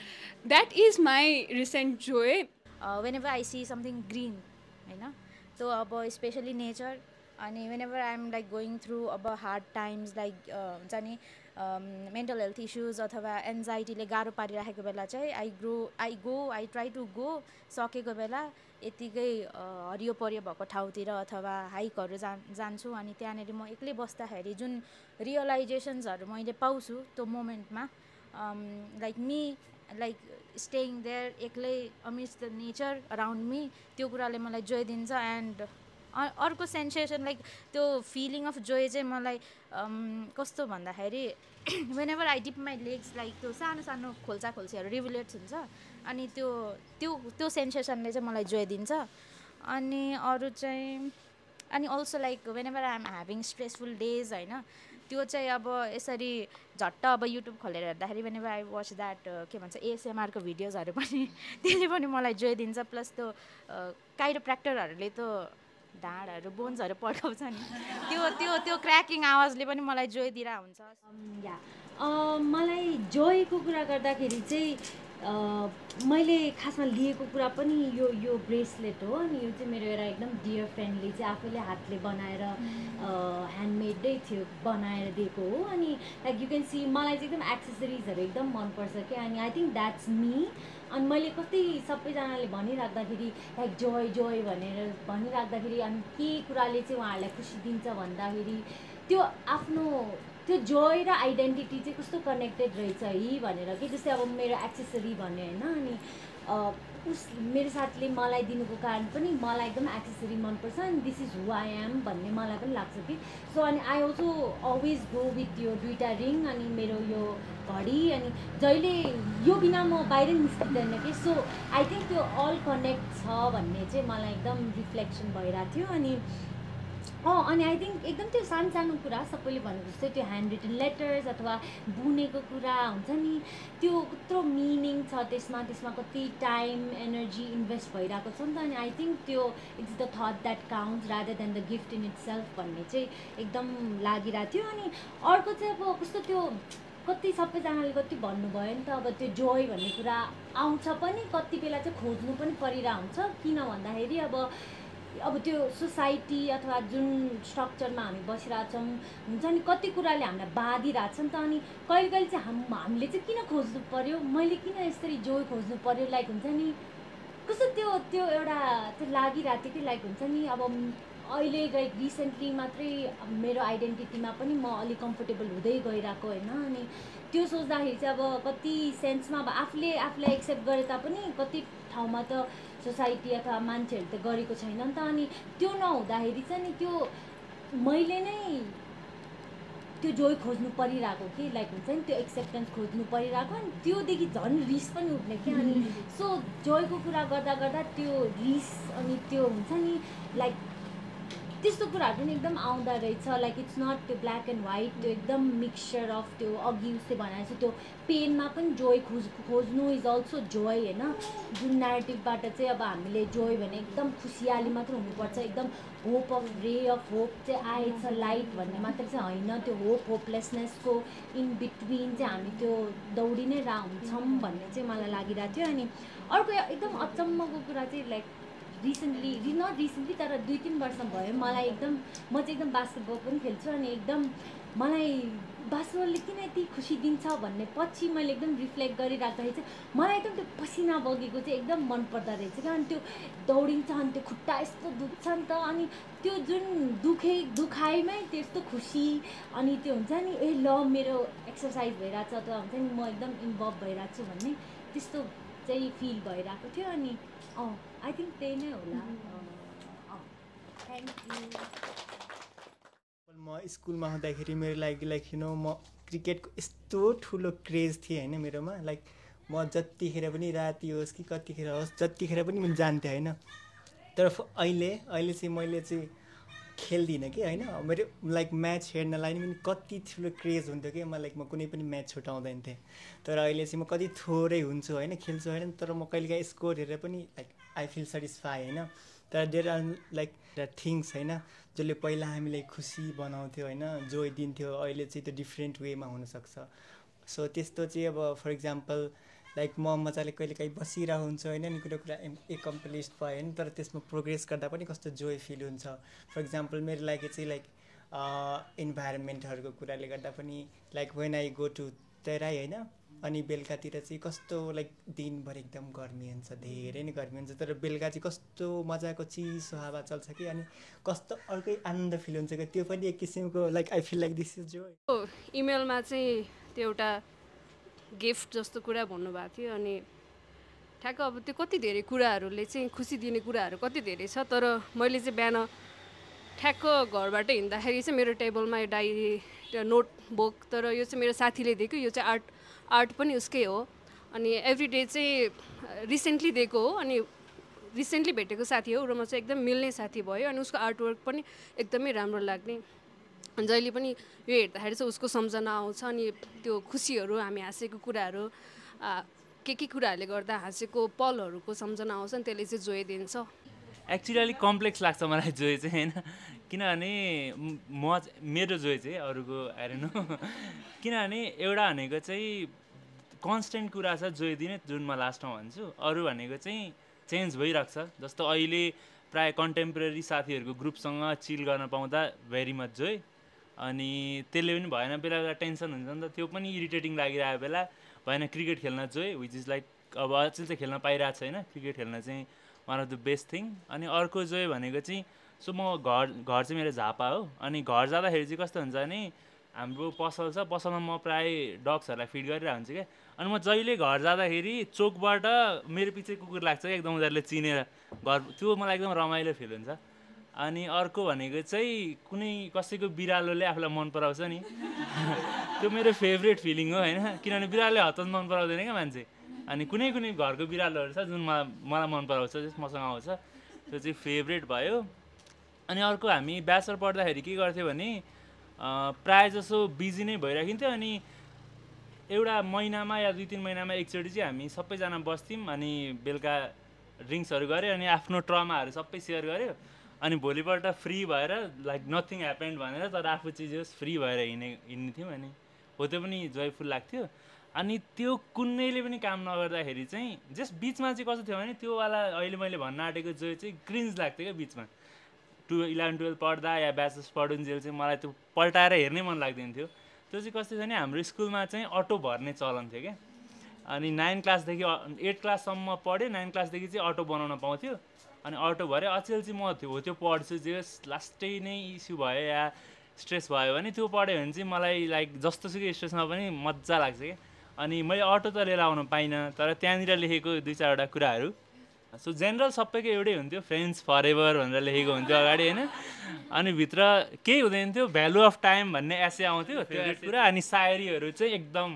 that is my recent joy whenever I see something green होइन त्यो अब स्पेसली नेचर अनि whenever I am like going through अब हार्ड टाइम्स लाइक हुन्छ नि मेन्टल हेल्थ इस्युज अथवा एन्जाइटीले गाह्रो पारिराखेको बेला चाहिँ I grow I go I try to go सकेको बेला यत्तिकै हरियो परियो भएको ठाउँतिर अथवा हाइकहरू जान जान्छु अनि त्यहाँनिर म एक्लै बस्दाखेरि जुन रियलाइजेसन्सहरू मैले पाउँछु त्यो मोमेन्टमा like me like staying there एक्लै amidst the nature around me त्यो कुराले मलाई जोय दिन्छ एन्ड अर्को सेन्सेसन लाइक त्यो फिलिङ अफ जोय चाहिँ मलाई कस्तो भन्दाखेरि whenever I dip my legs like त्यो सानो सानो खोल्सा खोल्सीहरू रिभुलेट्स हुन्छ अनि त्यो त्यो त्यो सेन्सेसनले चाहिँ मलाई जोय दिन्छ। अनि अरू चाहिँ अनि also like whenever I'm having stressful days होइन त्यो चाहिँ अब यसरी झट्ट अब युट्युब खोलेर हेर्दाखेरि whenever I watch that के भन्छ एएसएमआरको भिडियोजहरू पनि त्यसले पनि मलाई जोइ दिन्छ। प्लस त्यो काइरोप्र्याक्टरहरूले त्यो ढाँडहरू बोन्सहरू पड्काउँछ नि। त्यो त्यो त्यो क्र्याकिङ आवाजले पनि मलाई जोइ दिइरहेको हुन्छ या मलाई जोयको कुरा गर्दाखेरि चाहिँ मैले खासमा लिएको कुरा पनि यो यो ब्रेसलेट हो अनि यो चाहिँ मेरो एउटा एकदम डियर फ्रेन्डले चाहिँ आफैले हातले बनाएर ह्यान्डमेडै थियो बनाएर दिएको हो अनि लाइक यु क्यान सी मलाई चाहिँ एकदम एक्सेसरिजहरू एकदम मनपर्छ क्या अनि आई थिङ्क द्याट्स मी अनि मैले कति सबैजनाले भनिराख्दाखेरि लाइक जोय जोय भनेर भनिराख्दाखेरि अनि के कुराले चाहिँ उहाँहरूलाई खुसी दिन्छ भन्दाखेरि त्यो आफ्नो त्यो जोय र आइडेन्टिटी चाहिँ कस्तो कनेक्टेड रहेछ है भनेर कि जस्तै अब मेरो एक्सेसरी भन्यो होइन अनि उस मेरो साथीले मलाई दिनुको कारण पनि मलाई एकदम एक्सेसरी मनपर्छ अनि this is who I am भन्ने मलाई पनि लाग्छ कि। सो अनि I also always go with यो दुइटा रिङ अनि मेरो यो घडी अनि जहिले यो बिना म बाहिरै निस्किँदैन कि। सो आई थिङ्क त्यो अल कनेक्ट छ भन्ने चाहिँ मलाई एकदम रिफ्लेक्सन भइरहेको थियो अनि अनि आई थिङ्क एकदम त्यो सानो सानो कुरा सबैले भनेको जस्तै त्यो ह्यान्ड रिटन लेटर्स अथवा बुनेको कुरा हुन्छ नि त्यो कत्रो मिनिङ छ त्यसमा त्यसमा कति टाइम एनर्जी इन्भेस्ट भइरहेको छ नि त। अनि आई थिङ्क त्यो it's the thought that counts rather than the gift in itself भन्ने चाहिँ एकदम लागिरहेको थियो। अनि अर्को चाहिँ अब कस्तो त्यो कति सबैजनाले कति भन्नुभयो नि त अब त्यो जोय भन्ने कुरा आउँछ पनि कति बेला चाहिँ खोज्नु पनि परिरहेको हुन्छ। किन भन्दाखेरि अब अब त्यो सोसाइटी अथवा जुन स्ट्रक्चरमा हामी बसिरहेछौँ हुन्छ नि कति कुराले हामीलाई बाँधिरहेछ नि त अनि कहिले कहिले चाहिँ हाम हामीले चाहिँ किन खोज्नु पऱ्यो मैले किन यसरी जोय खोज्नु पऱ्यो लाइक हुन्छ नि कस्तो त्यो त्यो एउटा त्यो लागिरहेको थियो कि लाइक हुन्छ नि अब अहिले लाइक रिसेन्टली मात्रै मेरो आइडेन्टिटीमा पनि म अलिक कम्फोर्टेबल हुँदै गइरहेको होइन अनि त्यो सोच्दाखेरि चाहिँ अब कति सेन्समा अब आफूले आफूलाई एक्सेप्ट गरे तापनि कति ठाउँमा त सोसाइटी अथवा मान्छेहरूले त गरेको छैन नि त। अनि त्यो नहुँदाखेरि चाहिँ नि त्यो मैले नै त्यो जोय खोज्नु परिरहेको कि लाइक हुन्छ नि त्यो एक्सेप्टेन्स खोज्नु परिरहेको। अनि त्योदेखि झन् रिस पनि उठ्ने क्या अनि सो जोयको कुरा गर्दा गर्दा त्यो रिस अनि त्यो हुन्छ नि लाइक त्यस्तो कुराहरू पनि एकदम आउँदो रहेछ। लाइक इट्स नट त्यो ब्ल्याक एन्ड व्हाइट त्यो एकदम मिक्सचर अफ त्यो अघि उसले भनेको छ त्यो पेनमा पनि जोय खोज खोज्नु इज अल्सो जोय होइन? जुन नेगेटिभबाट चाहिँ अब हामीले जोय भने एकदम खुसियाली मात्र हुनुपर्छ। एकदम hope of ray of hope चाहिँ आएछ लाइट भन्ने मात्र चाहिँ होइन। त्यो होप होपलेसनेसको इन बिट्विन चाहिँ हामी त्यो दौडी नै रा हुन्छौँ भन्ने चाहिँ मलाई लागिरहेको थियो। अनि अर्को एकदम अचम्मको कुरा चाहिँ लाइक रिसेन्टली नट रिसेन्टली तर दुई तिन वर्ष भयो। मलाई एकदम म चाहिँ एकदम बास्केटबल पनि खेल्छु अनि एकदम मलाई बास्केटबलले किन यति खुसी दिन्छ भन्ने पछि मैले एकदम रिफ्लेक्ट गरिराख्दाखेरि चाहिँ मलाई एकदम त्यो पसिना बगेको चाहिँ एकदम मन पर्दो रहेछ क्या। अनि त्यो दौडिन्छ अनि त्यो खुट्टा यस्तो दुख्छ नि त। अनि त्यो जुन दुखे दुखाइमै त्यस्तो खुसी अनि त्यो हुन्छ नि ए ल मेरो एक्सर्साइज भइरहेको छ अथवा हुन्छ नि म एकदम इन्भल्भ भइरहेको छु भन्ने त्यस्तो चाहिँ फिल भइरहेको थियो अनि अँ आई थिङ्क त्यही नै होला थ्याङ्क यू म स्कुलमा हुँदाखेरि मेरो लागि लाइक यु नो म क्रिकेटको यस्तो ठुलो क्रेज थिएँ होइन मेरोमा लाइक म जतिखेर पनि राति होस् कि कतिखेर होस् जतिखेर पनि म जान्थेँ होइन तर अहिले अहिले चाहिँ मैले चाहिँ खेल्दिनँ कि होइन? मेरो लाइक म्याच हेर्नलाई पनि कति ठुलो क्रेज हुन्थ्यो कि म लाइक म कुनै पनि म्याच छुट्याउँदैन थिएँ। तर अहिले चाहिँ म कति थोरै हुन्छु होइन? खेल्छु होइन? तर म कहिलेकाहीँ स्कोर हेरेर पनि लाइक आई फिल सेटिस्फाई होइन? तर there are like that things होइन? जसले पहिला हामीलाई खुसी बनाउँथ्यो होइन? जोइ दिन्थ्यो अहिले चाहिँ त्यो डिफ्रेन्ट वेमा हुनसक्छ। सो त्यस्तो चाहिँ अब फर इक्जाम्पल लाइक म मजाले कहिले काहीँ बसिरहेको हुन्छु होइन नि कुरो कुरा एकम्प्लिस्ड भयो होइन तर त्यसमा प्रोग्रेस गर्दा पनि कस्तो जोय फिल हुन्छ। फर इक्जाम्पल मेरो लागि चाहिँ लाइक इन्भाइरोमेन्टहरूको कुराले गर्दा पनि like when I go to Terai होइन अनि बेलुकातिर चाहिँ कस्तो लाइक दिनभरि एकदम गर्मी हुन्छ धेरै नै गर्मी हुन्छ तर बेलुका चाहिँ कस्तो मजाको चिसो हावा चल्छ कि अनि कस्तो अर्कै आनन्द फिल हुन्छ कि त्यो पनि एक किसिमको like I feel like this is जो इमेलमा चाहिँ त्यो एउटा गिफ्ट जस्तो कुरा भन्नुभएको थियो अनि ठ्याक्क अब त्यो कति धेरै कुराहरूले चाहिँ खुसी दिने कुराहरू कति धेरै छ तर मैले चाहिँ बिहान ठ्याक्क घरबाट हिँड्दाखेरि चाहिँ मेरो टेबलमा यो डायरी त्यो नोटबुक तर यो चाहिँ मेरो साथीले दिएको यो चाहिँ आर्ट आर्ट पनि उसकै हो। अनि एभ्री डे चाहिँ रिसेन्टली दिएको हो अनि रिसेन्टली भेटेको साथी हो र म चाहिँ एकदम मिल्ने साथी भयो अनि उसको आर्टवर्क पनि एकदमै राम्रो लाग्ने। जहिले पनि यो हेर्दाखेरि चाहिँ उसको सम्झना आउँछ अनि त्यो खुसीहरू हामी हाँसेको कुराहरू के के कुराहरूले गर्दा हाँसेको पलहरूको सम्झना आउँछ नि त्यसले चाहिँ जोइदिन्छ एक्चुली अलिक कम्प्लेक्स लाग्छ मलाई जोय चाहिँ होइन? किनभने म मेरो जोय चाहिँ अरूको हेरेन किनभने एउटा भनेको चाहिँ कन्सटेन्ट कुरा छ जोय दिने जुन म लास्टमा भन्छु। अरू भनेको चाहिँ चेन्ज भइरहेको छ जस्तो अहिले प्रायः कन्टेम्पोरेरी साथीहरूको ग्रुपसँग चिल गर्न पाउँदा भेरी मच जोय। अनि त्यसले पनि भएन बेला बेला टेन्सन हुन्छ नि त। त्यो पनि इरिटेटिङ लागिरहेको बेला। भएन क्रिकेट खेल्न जोय विच इज लाइक अब अचेल चाहिँ खेल्न पाइरहेको छैन। क्रिकेट खेल्न चाहिँ one of the best thing अनि अर्को जोय भनेको चाहिँ सो म घर घर चाहिँ मेरो झापा हो। अनि घर जाँदाखेरि चाहिँ कस्तो हुन्छ भने हाम्रो पसल छ पसलमा म प्रायः डग्सहरूलाई फिड गरिरहेको हुन्छु क्या। अनि म जहिले घर जाँदाखेरि चोकबाट मेरो पछि कुकुर लाग्छ एकदम उनीहरूले चिनेर। घर त्यो मलाई एकदम रमाइलो फिल हुन्छ। अनि अर्को भनेको चाहिँ कुनै कसैको बिरालोले आफूलाई मन पराउँछ नि? त्यो मेरो फेभरेट फिलिङ हो होइन? किनभने बिरालोले हतन मन पराउँदैन क्या मान्छे। अनि कुनै कुनै घरको बिरालोहरू छ जुन मलाई मन पराउँछ जस मसँग आउँछ। त्यो चाहिँ फेभरेट भयो। अनि अर्को हामी ब्याचलर पढ्दाखेरि के गर्थ्यो भने प्रायः जसो बिजी नै भइराखिन्थ्यो। अनि एउटा महिनामा या दुई तिन महिनामा एकचोटि चाहिँ हामी सबैजना बस्थ्यौँ अनि बेलुका ड्रिङ्क्सहरू गऱ्यो अनि आफ्नो ट्रमाहरू सबै सेयर गऱ्यो। अनि भोलिपल्ट फ्री भएर लाइक नथिङ ह्यापेन्ड भनेर तर आफू चाहिँ जस फ्री भएर हिँडे हिँड्ने थियौँ अनि हो त्यो पनि जोयफुल लाग्थ्यो। अनि त्यो कुनैले पनि काम नगर्दाखेरि चाहिँ जस्ट बिचमा चाहिँ कस्तो थियो भने त्योवाला अहिले मैले भन्न आँटेको जोय चाहिँ क्रिन्ज लाग्थ्यो क्या बिचमा। टु इलेभेन टुवेल्भ पढ्दा या ब्याचलर्स पढुन्जेल चाहिँ मलाई त्यो पल्टाएर हेर्नै मन लाग्दैन थियो त्यो चाहिँ कस्तो थियो भने हाम्रो स्कुलमा चाहिँ अटो भर्ने चलन थियो क्या। अनि नाइन क्लासदेखि एट क्लाससम्म पढ्यो नाइन क्लासदेखि चाहिँ अटो बनाउन पाउँथ्यो। अनि अटो भऱ्यो अचेल चाहिँ म हो त्यो पढ्छु जे लास्टै नै इस्यु भयो या स्ट्रेस भयो भने त्यो पढ्यो भने चाहिँ मलाई लाइक जस्तोसुकै स्ट्रेसमा पनि मजा लाग्छ क्या। अनि मैले अटो त लिएर आउनु पाइनँ तर त्यहाँनिर लेखेको दुई चारवटा कुराहरू। सो जेनरल सबैको एउटै हुन्थ्यो फ्रेन्ड्स फर एभर भनेर लेखेको हुन्थ्यो अगाडि होइन? अनि भित्र केही हुँदैन थियो भ्यालु अफ टाइम भन्ने एसे आउँथ्यो। त्यो कुरा अनि सायरीहरू चाहिँ एकदम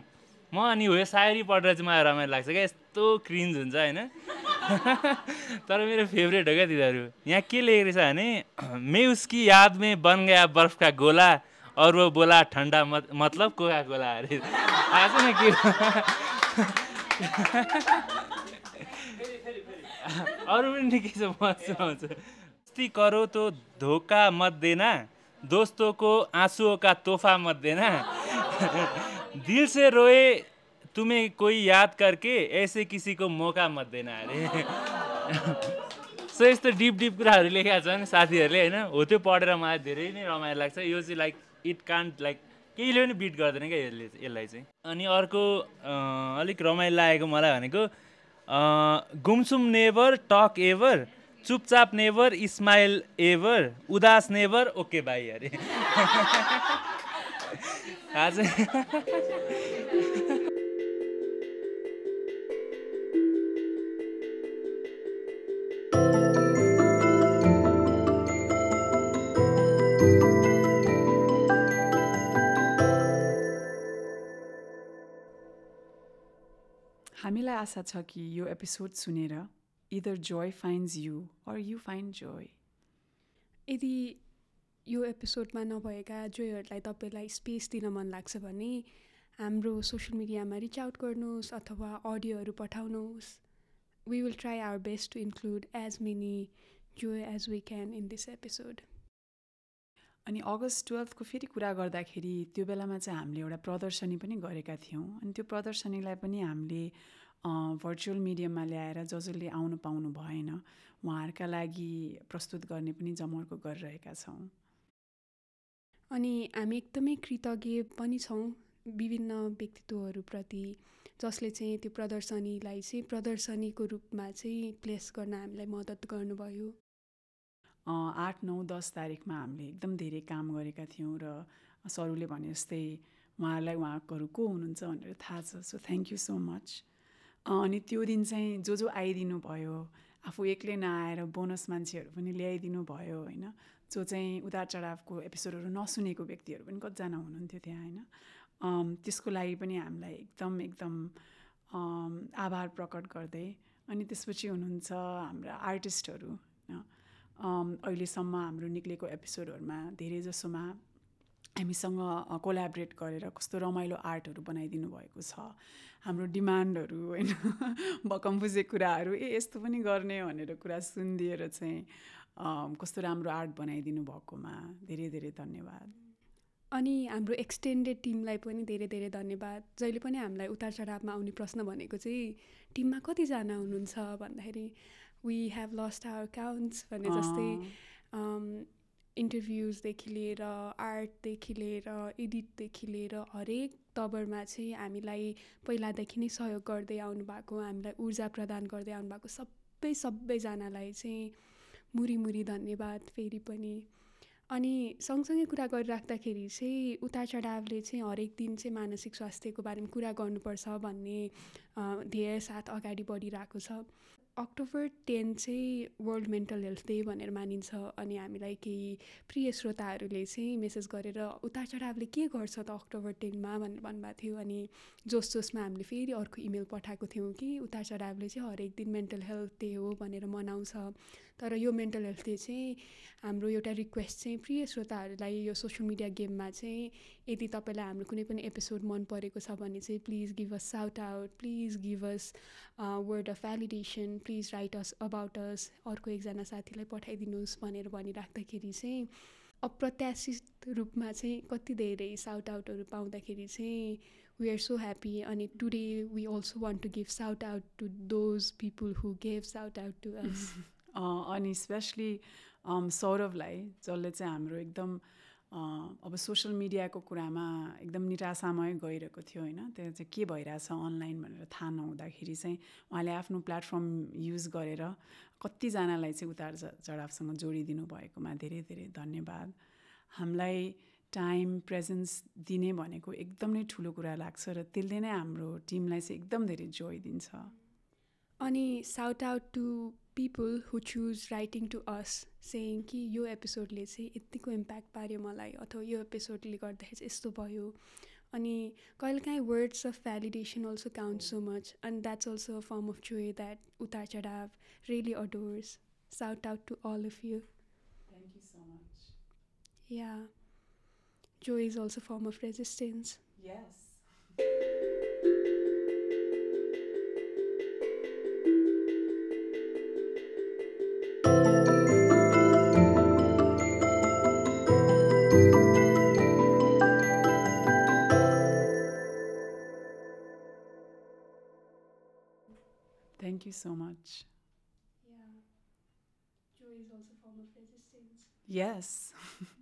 म अनि हो यो सायरी पढेर चाहिँ मलाई रमाइलो लाग्छ क्या यस्तो क्रिन्ज हुन्छ होइन? तर मेरो फेभरेट हो क्या तिनीहरू? यहाँ के लेखेको रहेछ भने मे उसकी याद में बन गया बर्फ का गोला और वो बोला ठन्डा मत मतलब कोका कोला अरे। आएछ न के? अरू पनि ठिकै छ म सुनाउँछु अस्ति करो तो धोका मत देना दोस्तों को आंसुओं का मत देना। दिल से रोए तुम्हें कोई याद करके ऐसे किसी को मौका मत देना अरे। सो यस्तो डिप डिप कुराहरू लेखेका छन् साथीहरूले होइन? हो त्यो पढेर मलाई धेरै नै रमाइलो लाग्छ। यो चाहिँ लाइक इट कान्ट लाइक केहीले पनि बिट गर्दैन क्या यसले यसलाई चाहिँ। अनि अर्को अलिक रमाइलो लागेको मलाई भनेको गुमसुम नेभर टक एभर चुपचाप नेभर स्माइल एभर उदास नेभर ओके बाई अरे। आज आशा छ कि यो एपिसोड सुनेर either joy finds you or you find joy यदि यो एपिसोडमा नभएका जोयहरूलाई तपाईँलाई स्पेस दिन मन लाग्छ भने हाम्रो सोसियल मिडियामा रिच आउट गर्नुहोस् अथवा अडियोहरू पठाउनुहोस्। We will try our best to include as many joy as we can in this episode अनि अगस्त टुवेल्भको फेरि कुरा गर्दाखेरि त्यो बेलामा चाहिँ हामीले एउटा प्रदर्शनी पनि गरेका थियौँ। अनि त्यो प्रदर्शनीलाई पनि हामीले भर्चुअल मिडियममा ल्याएर ज जसले आउनु पाउनु भएन उहाँहरूका लागि प्रस्तुत गर्ने पनि जमर्को गरिरहेका छौँ। अनि हामी एकदमै कृतज्ञ पनि छौँ विभिन्न व्यक्तित्वहरूप्रति जसले चाहिँ त्यो प्रदर्शनीलाई चाहिँ प्रदर्शनीको रूपमा चाहिँ प्लेस गर्न हामीलाई मद्दत गर्नुभयो। आठ नौ दस तारिकमा हामीले एकदम धेरै काम गरेका थियौँ र सरुले भने जस्तै उहाँहरूलाई उहाँहरू को हुनुहुन्छ भनेर थाहा छ। So thank you so much अनि त्यो दिन चाहिँ जो जो आइदिनु भयो आफू एक्लै नआएर बोनस मान्छेहरू पनि ल्याइदिनु भयो होइन? जो चाहिँ उतार चढावको एपिसोडहरू नसुनेको व्यक्तिहरू पनि कतिजना हुनुहुन्थ्यो त्यहाँ होइन? त्यसको लागि पनि हामीलाई एकदम एकदम आभार प्रकट गर्दै अनि त्यसपछि हुनुहुन्छ हाम्रा आर्टिस्टहरू होइन? अहिलेसम्म हाम्रो निक्लेको एपिसोडहरूमा धेरै जसोमा हामीसँग कोलाबरेट गरेर कस्तो रमाइलो आर्टहरू बनाइदिनु भएको छ। हाम्रो डिमान्डहरू होइन भकमफुजे कुराहरू ए यस्तो पनि गर्ने भनेर कुरा सुनिदिएर चाहिँ कस्तो राम्रो आर्ट बनाइदिनु भएकोमा धेरै धेरै धन्यवाद। अनि हाम्रो एक्सटेन्डेड टिमलाई पनि धेरै धेरै धन्यवाद। जहिले पनि हामीलाई उतार चढावमा आउने प्रश्न भनेको चाहिँ टिममा कतिजना हुनुहुन्छ? भन्दाखेरि we have lost our counts भन्ने जस्तै इन्टरभ्युजदेखि लिएर आर्टदेखि लिएर एडिटदेखि लिएर हरेक तवरमा चाहिँ हामीलाई पहिलादेखि नै सहयोग गर्दै आउनु भएको हामीलाई ऊर्जा प्रदान गर्दै आउनु भएको सबै सबैजनालाई चाहिँ मुरी मुरी धन्यवाद फेरि पनि। अनि सँगसँगै कुरा गरिराख्दाखेरि चाहिँ उतार चढावले चाहिँ हरेक दिन चाहिँ मानसिक स्वास्थ्यको बारेमा कुरा गर्नुपर्छ भन्ने ध्येय साथ अगाडि बढिरहेको छ। अक्टोबर टेन चाहिँ वर्ल्ड मेन्टल हेल्थ डे भनेर मानिन्छ अनि हामीलाई केही प्रिय श्रोताहरूले चाहिँ मेसेज गरेर उतार चढावले के गर्छ त अक्टोबर टेनमा भनेर भन्नुभएको थियो अनि जोस जोसमा हामीले फेरि अर्को इमेल पठाएको थियौँ कि उतार चढावले चाहिँ हरेक दिन मेन्टल हेल्थ डे हो भनेर मनाउँछ। तर यो मेन्टल हेल्थ डे चाहिँ हाम्रो एउटा रिक्वेस्ट चाहिँ प्रिय श्रोताहरूलाई यो सोसियल मिडिया गेममा चाहिँ यदि तपाईँलाई हाम्रो कुनै पनि एपिसोड मन परेको छ भने चाहिँ please give us shout out please give us word of validation please write us about us अर्को एकजना साथीलाई पठाइदिनुहोस् भनेर भनिराख्दाखेरि चाहिँ अप्रत्याशित रूपमा चाहिँ कति धेरै साउट आउटहरू पाउँदाखेरि चाहिँ वी आर सो ह्याप्पी अनि today we also want to give shout out to those people who gave shout out to us अनि स्पेसली सौरभलाई जसले चाहिँ हाम्रो एकदम अब सोसियल मिडियाको कुरामा एकदम निराशामय गइरहेको थियो होइन। त्यहाँ चाहिँ के भइरहेछ अनलाइन भनेर थाहा नहुँदाखेरि चाहिँ उहाँले आफ्नो प्लेटफर्म युज गरेर कतिजनालाई चाहिँ उतार चढावसँग जोडिदिनु भएकोमा धेरै धेरै धन्यवाद। हामीलाई टाइम प्रेजेन्स दिने भनेको एकदम नै ठुलो कुरा लाग्छ र त्यसले नै हाम्रो टिमलाई चाहिँ एकदम धेरै जोय दिन्छ अनि shout out to people who choose writing to us saying कि यो एपिसोडले चाहिँ यत्तिको इम्प्याक्ट पार्यो मलाई अथवा यो एपिसोडले गर्दाखेरि चाहिँ यस्तो भयो अनि कहिलेकाहीँ words of validation also count so much and that's also a form of joy that उतार चढाव really adores shout out to all of you Thank you so much. या joy is also a form of Thank you so much. yeah joy is also a form of resistance Yes.